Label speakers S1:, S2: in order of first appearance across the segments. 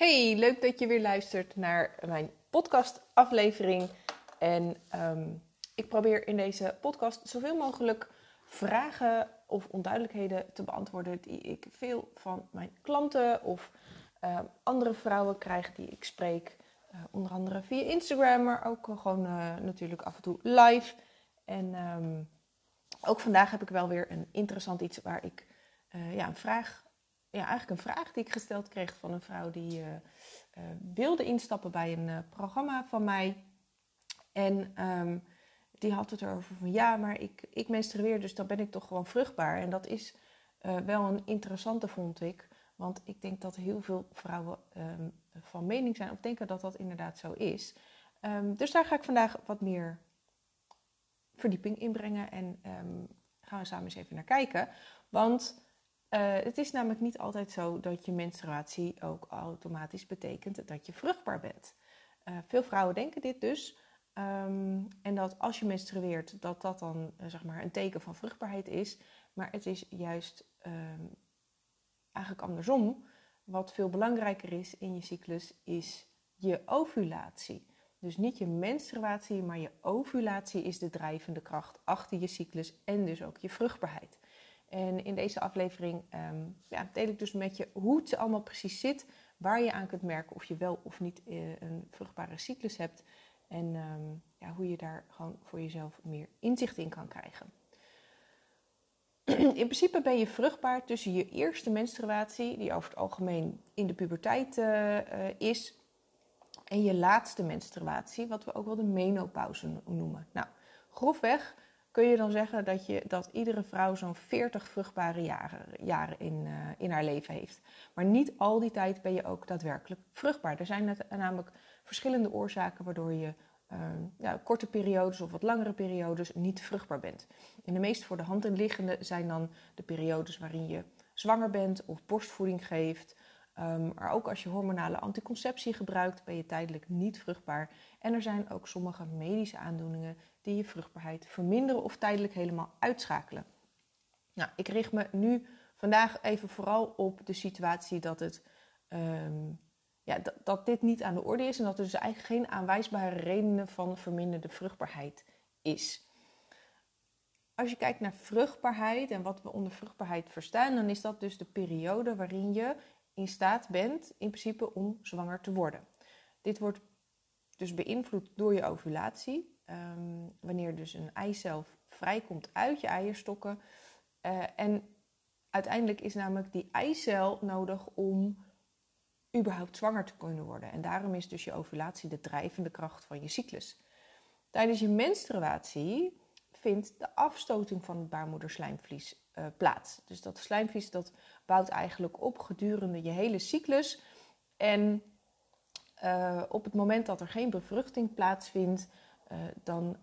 S1: Hey, leuk dat je weer luistert naar mijn podcastaflevering. En ehm, ik probeer in deze podcast zoveel mogelijk vragen of onduidelijkheden te beantwoorden die ik veel van mijn klanten of ehm, andere vrouwen krijg die ik spreek. Uh, onder andere via Instagram, maar ook gewoon uh, natuurlijk af en toe live. En um, ook vandaag heb ik wel weer een interessant iets waar ik ja, een vraag ja, eigenlijk een vraag die ik gesteld kreeg van een vrouw die uh, uh, wilde instappen bij een uh, programma van mij. En um, die had het erover van ja, maar ik, ik menstrueer, dus dan ben ik toch gewoon vruchtbaar. En dat is wel een interessante, vond ik. Want ik denk dat heel veel vrouwen um, van mening zijn of denken dat dat inderdaad zo is. Um, dus daar ga ik vandaag wat meer verdieping in brengen. En gaan we samen eens even naar kijken. Want uh, het is namelijk niet altijd zo dat je menstruatie ook automatisch betekent dat je vruchtbaar bent. Uh, veel vrouwen denken dit dus. Um, en dat als je menstrueert, dat dat dan uh, zeg maar een teken van vruchtbaarheid is. Maar het is juist um, eigenlijk andersom. Wat veel belangrijker is in je cyclus, is je ovulatie. Dus niet je menstruatie, maar je ovulatie is de drijvende kracht achter je cyclus en dus ook je vruchtbaarheid. En in deze aflevering um, ja, deel ik dus met je hoe het allemaal precies zit, waar je aan kunt merken of je wel of niet uh, een vruchtbare cyclus hebt en um, ja, hoe je daar gewoon voor jezelf meer inzicht in kan krijgen. In principe ben je vruchtbaar tussen je eerste menstruatie, die over het algemeen in de puberteit uh, is, en je laatste menstruatie, wat we ook wel de menopauze noemen. Nou, grofweg kun je dan zeggen dat, je, dat iedere vrouw zo'n 40 vruchtbare jaren, jaren in, uh, in haar leven heeft. Maar niet al die tijd ben je ook daadwerkelijk vruchtbaar. Er zijn net, namelijk verschillende oorzaken waardoor je uh, ja, korte periodes of wat langere periodes niet vruchtbaar bent. En de meest voor de hand liggende zijn dan de periodes waarin je zwanger bent of borstvoeding geeft. Um, maar ook als je hormonale anticonceptie gebruikt, ben je tijdelijk niet vruchtbaar. En er zijn ook sommige medische aandoeningen die je vruchtbaarheid verminderen of tijdelijk helemaal uitschakelen. Nou, ik richt me nu vandaag even vooral op de situatie dat, het, um, ja, dat, dit niet aan de orde is en dat er dus eigenlijk geen aanwijsbare redenen van verminderde vruchtbaarheid is. Als je kijkt naar vruchtbaarheid en wat we onder vruchtbaarheid verstaan, dan is dat dus de periode waarin je in staat bent, in principe, om zwanger te worden. Dit wordt dus beïnvloed door je ovulatie. Um, wanneer dus een eicel vrijkomt uit je eierstokken. Uh, en uiteindelijk is namelijk die eicel nodig om überhaupt zwanger te kunnen worden. En daarom is dus je ovulatie de drijvende kracht van je cyclus. Tijdens je menstruatie vindt de afstoting van het baarmoederslijmvlies uh, plaats. Dus dat slijmvlies dat bouwt eigenlijk op gedurende je hele cyclus. En uh, op het moment dat er geen bevruchting plaatsvindt, uh, dan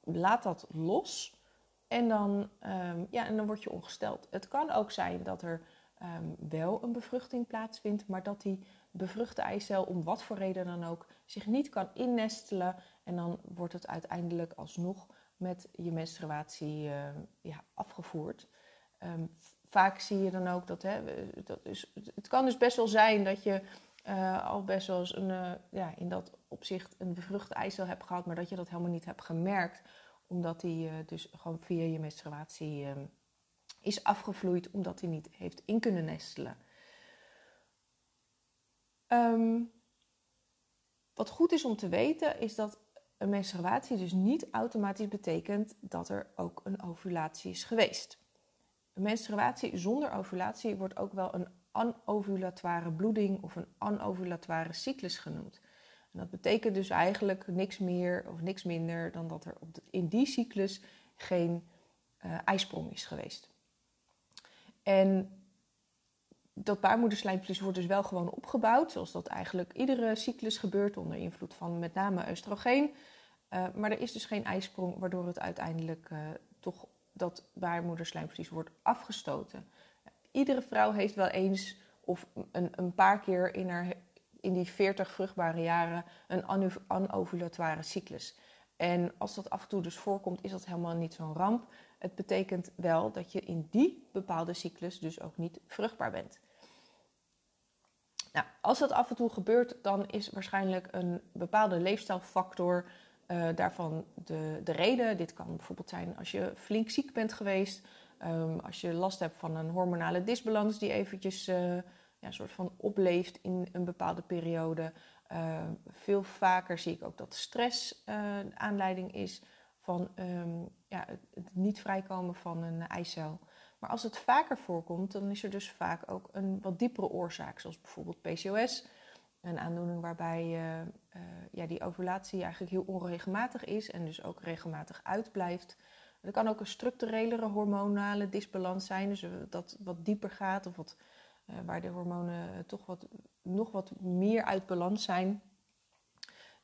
S1: laat dat los en dan, um, ja, en dan word je ongesteld. Het kan ook zijn dat er um, wel een bevruchting plaatsvindt, maar dat die bevruchte eicel om wat voor reden dan ook zich niet kan innestelen. En dan wordt het uiteindelijk alsnog met je menstruatie ja, afgevoerd. Um, vaak zie je dan ook dat, hè, dat is, het kan dus best wel zijn dat je uh, al best wel eens een, uh, ja, in dat opzicht een bevruchte eicel hebt gehad, maar dat je dat helemaal niet hebt gemerkt, omdat die uh, dus gewoon via je menstruatie um, is afgevloeid, omdat hij niet heeft in kunnen nestelen. Um, wat goed is om te weten, is dat een menstruatie dus niet automatisch betekent dat er ook een ovulatie is geweest. Menstruatie zonder ovulatie wordt ook wel een anovulatoire bloeding of een anovulatoire cyclus genoemd. En dat betekent dus eigenlijk niks meer of niks minder dan dat er in die cyclus geen uh, ijsprong is geweest. En dat baarmoederslijmvlies wordt dus wel gewoon opgebouwd, zoals dat eigenlijk iedere cyclus gebeurt onder invloed van met name oestrogeen. Uh, maar er is dus geen ijsprong, waardoor het uiteindelijk uh, toch dat baarmoederslijmvlies wordt afgestoten. Iedere vrouw heeft wel eens of een, een paar keer in, haar, in die 40 vruchtbare jaren een anovulatoire cyclus. En als dat af en toe dus voorkomt, is dat helemaal niet zo'n ramp. Het betekent wel dat je in die bepaalde cyclus dus ook niet vruchtbaar bent. Nou, als dat af en toe gebeurt, dan is waarschijnlijk een bepaalde leefstijlfactor uh, daarvan de, de reden. Dit kan bijvoorbeeld zijn als je flink ziek bent geweest, um, als je last hebt van een hormonale disbalans die eventjes uh, ja, soort van opleeft in een bepaalde periode. Uh, veel vaker zie ik ook dat stress aanleiding is van um, ja, het niet vrijkomen van een eicel. Maar als het vaker voorkomt, dan is er dus vaak ook een wat diepere oorzaak, zoals bijvoorbeeld PCOS. Een aandoening waarbij uh, ja, die ovulatie eigenlijk heel onregelmatig is en dus ook regelmatig uitblijft. Er kan ook een structurelere hormonale disbalans zijn, dus dat wat dieper gaat of wat, uh, waar de hormonen toch wat, nog wat meer uit balans zijn.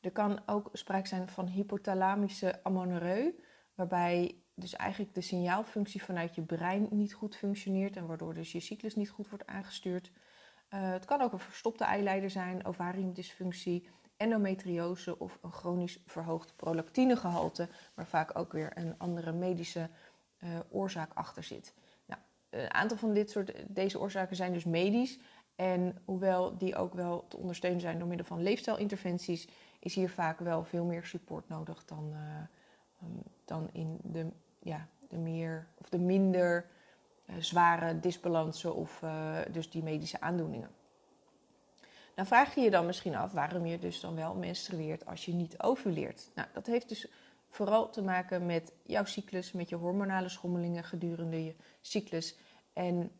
S1: Er kan ook sprake zijn van hypothalamische amenorrheu, waarbij dus eigenlijk de signaalfunctie vanuit je brein niet goed functioneert en waardoor dus je cyclus niet goed wordt aangestuurd. Uh, het kan ook een verstopte eileider zijn, ovariumdysfunctie, endometriose of een chronisch verhoogd prolactinegehalte, waar vaak ook weer een andere medische uh, oorzaak achter zit. Nou, een aantal van dit soort, deze oorzaken zijn dus medisch. En hoewel die ook wel te ondersteunen zijn door middel van leefstijlinterventies, is hier vaak wel veel meer support nodig dan, uh, dan in de ja, de meer of de minder zware disbalansen of uh, dus die medische aandoeningen. Dan vraag je je dan misschien af waarom je dus dan wel menstrueert als je niet ovuleert. Nou, dat heeft dus vooral te maken met jouw cyclus, met je hormonale schommelingen gedurende je cyclus. En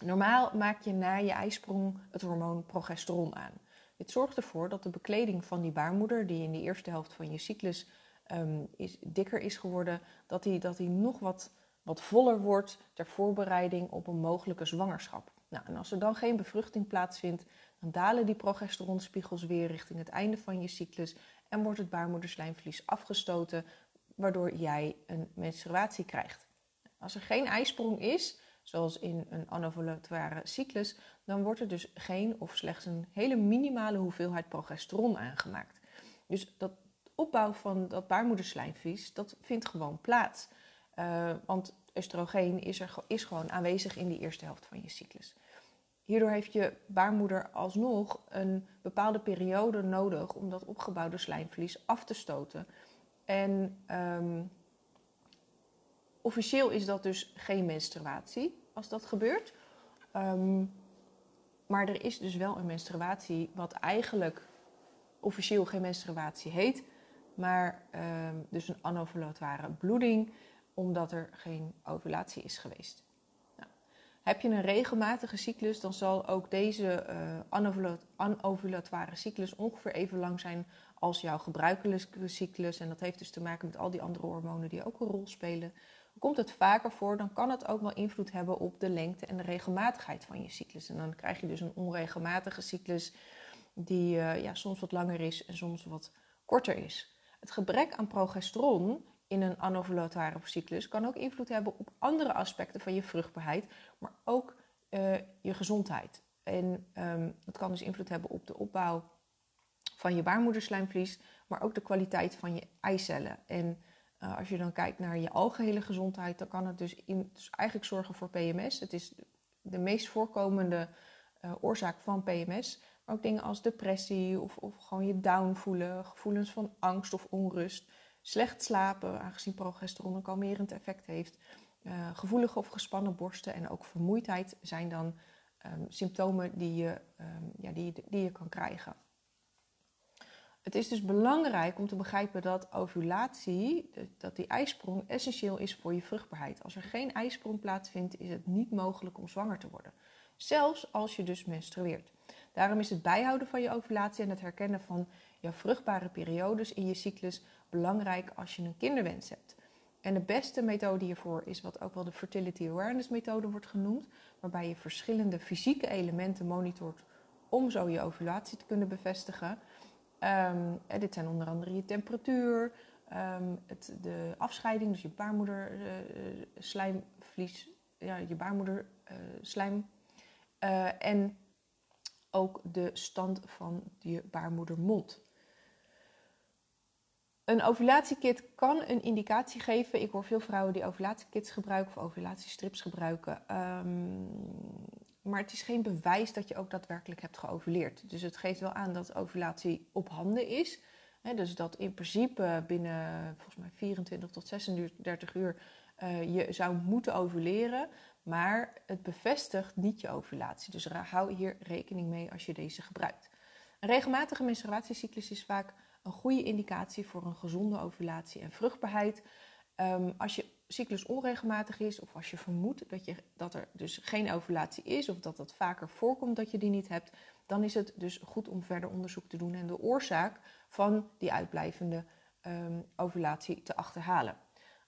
S1: normaal maak je na je ijsprong het hormoon progesteron aan. Dit zorgt ervoor dat de bekleding van die baarmoeder, die in de eerste helft van je cyclus um, is, dikker is geworden, dat hij dat nog wat, wat voller wordt ter voorbereiding op een mogelijke zwangerschap. Nou, en als er dan geen bevruchting plaatsvindt, dan dalen die progesteronspiegels weer richting het einde van je cyclus en wordt het baarmoederslijmvlies afgestoten, waardoor jij een menstruatie krijgt. Als er geen ijsprong is, zoals in een anovulatoire cyclus, dan wordt er dus geen of slechts een hele minimale hoeveelheid progesteron aangemaakt. Dus dat opbouw van dat baarmoederslijmvlies, dat vindt gewoon plaats. Uh, want oestrogeen is, er, is gewoon aanwezig in die eerste helft van je cyclus. Hierdoor heeft je baarmoeder alsnog een bepaalde periode nodig om dat opgebouwde slijmvlies af te stoten. En um, officieel is dat dus geen menstruatie als dat gebeurt. Um, maar er is dus wel een menstruatie, wat eigenlijk officieel geen menstruatie heet, maar um, dus een anovulatoire bloeding, omdat er geen ovulatie is geweest. Nou, heb je een regelmatige cyclus, dan zal ook deze uh, anovulatoire cyclus ongeveer even lang zijn als jouw gebruikelijke cyclus. En dat heeft dus te maken met al die andere hormonen die ook een rol spelen. Komt het vaker voor, dan kan het ook wel invloed hebben op de lengte en de regelmatigheid van je cyclus. En dan krijg je dus een onregelmatige cyclus die uh, ja, soms wat langer is en soms wat korter is. Het gebrek aan progesteron in een anovulatoire cyclus kan ook invloed hebben op andere aspecten van je vruchtbaarheid, maar ook uh, je gezondheid. En um, dat kan dus invloed hebben op de opbouw van je baarmoederslijmvlies, maar ook de kwaliteit van je eicellen. En uh, als je dan kijkt naar je algehele gezondheid, dan kan het dus, in, dus eigenlijk zorgen voor PMS. Het is de meest voorkomende uh, oorzaak van PMS. Maar ook dingen als depressie of, of gewoon je down voelen, gevoelens van angst of onrust, slecht slapen, aangezien progesteron een kalmerend effect heeft, uh, gevoelige of gespannen borsten en ook vermoeidheid zijn dan um, symptomen die je, um, ja, die, die je kan krijgen. Het is dus belangrijk om te begrijpen dat ovulatie, dat die ijsprong essentieel is voor je vruchtbaarheid. Als er geen ijsprong plaatsvindt, is het niet mogelijk om zwanger te worden. Zelfs als je dus menstrueert. Daarom is het bijhouden van je ovulatie en het herkennen van jouw vruchtbare periodes in je cyclus belangrijk als je een kinderwens hebt. En de beste methode hiervoor is wat ook wel de Fertility Awareness methode wordt genoemd, waarbij je verschillende fysieke elementen monitort om zo je ovulatie te kunnen bevestigen. Um, dit zijn onder andere je temperatuur, um, het, de afscheiding, dus je baarmoeder uh, slijmvlies, ja, je baarmoeder uh, slijm. En ook de stand van je baarmoedermond. Een ovulatiekit kan een indicatie geven. Ik hoor veel vrouwen die ovulatiekits gebruiken of ovulatiestrips gebruiken. Um, maar het is geen bewijs dat je ook daadwerkelijk hebt geovuleerd. Dus het geeft wel aan dat ovulatie op handen is. dus dat in principe binnen volgens mij 24 tot 36 uur uh, je zou moeten ovuleren. Maar het bevestigt niet je ovulatie. Dus hou hier rekening mee als je deze gebruikt. Een regelmatige menstruatiecyclus is vaak een goede indicatie voor een gezonde ovulatie en vruchtbaarheid. Um, als je cyclus onregelmatig is, of als je vermoedt dat, je, dat er dus geen ovulatie is, of dat het vaker voorkomt dat je die niet hebt, dan is het dus goed om verder onderzoek te doen en de oorzaak van die uitblijvende um, ovulatie te achterhalen.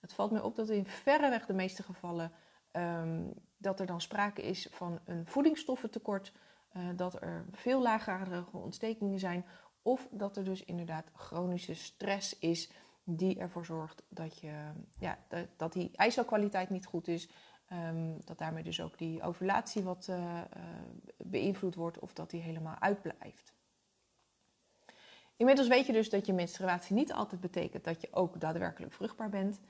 S1: Het valt mij op dat in verreweg de meeste gevallen um, dat er dan sprake is van een voedingsstoffentekort, uh, dat er veel laaggradige ontstekingen zijn, of dat er dus inderdaad chronische stress is die ervoor zorgt dat, je, ja, dat, dat die ijzerkwaliteit niet goed is. Um, dat daarmee dus ook die ovulatie wat uh, uh, beïnvloed wordt of dat die helemaal uitblijft. Inmiddels weet je dus dat je menstruatie niet altijd betekent dat je ook daadwerkelijk vruchtbaar bent.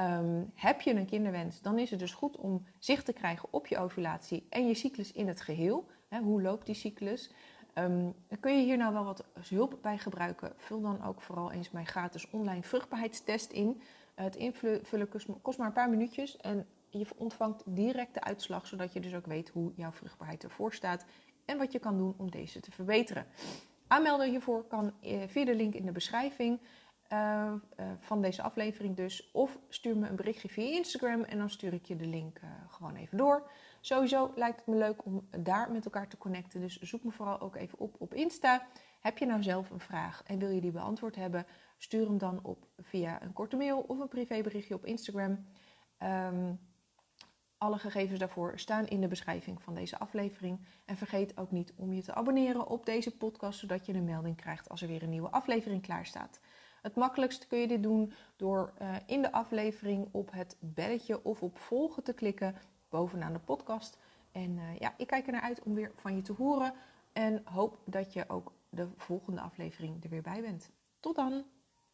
S1: Um, heb je een kinderwens, dan is het dus goed om zicht te krijgen op je ovulatie en je cyclus in het geheel. Hoe loopt die cyclus? Um, kun je hier nou wel wat hulp bij gebruiken? Vul dan ook vooral eens mijn gratis online vruchtbaarheidstest in. Het invullen kost maar een paar minuutjes en je ontvangt direct de uitslag, zodat je dus ook weet hoe jouw vruchtbaarheid ervoor staat en wat je kan doen om deze te verbeteren. Aanmelden hiervoor kan eh, via de link in de beschrijving uh, uh, van deze aflevering dus. Of stuur me een berichtje via Instagram en dan stuur ik je de link uh, gewoon even door. Sowieso lijkt het me leuk om daar met elkaar te connecten. Dus zoek me vooral ook even op op Insta. Heb je nou zelf een vraag en wil je die beantwoord hebben? Stuur hem dan op via een korte mail of een privéberichtje op Instagram. Um, alle gegevens daarvoor staan in de beschrijving van deze aflevering. En vergeet ook niet om je te abonneren op deze podcast, zodat je een melding krijgt als er weer een nieuwe aflevering klaar staat. Het makkelijkst kun je dit doen door uh, in de aflevering op het belletje of op volgen te klikken bovenaan de podcast. En uh, ja, ik kijk er naar uit om weer van je te horen. En hoop dat je ook de volgende aflevering er weer bij bent. Tot dan!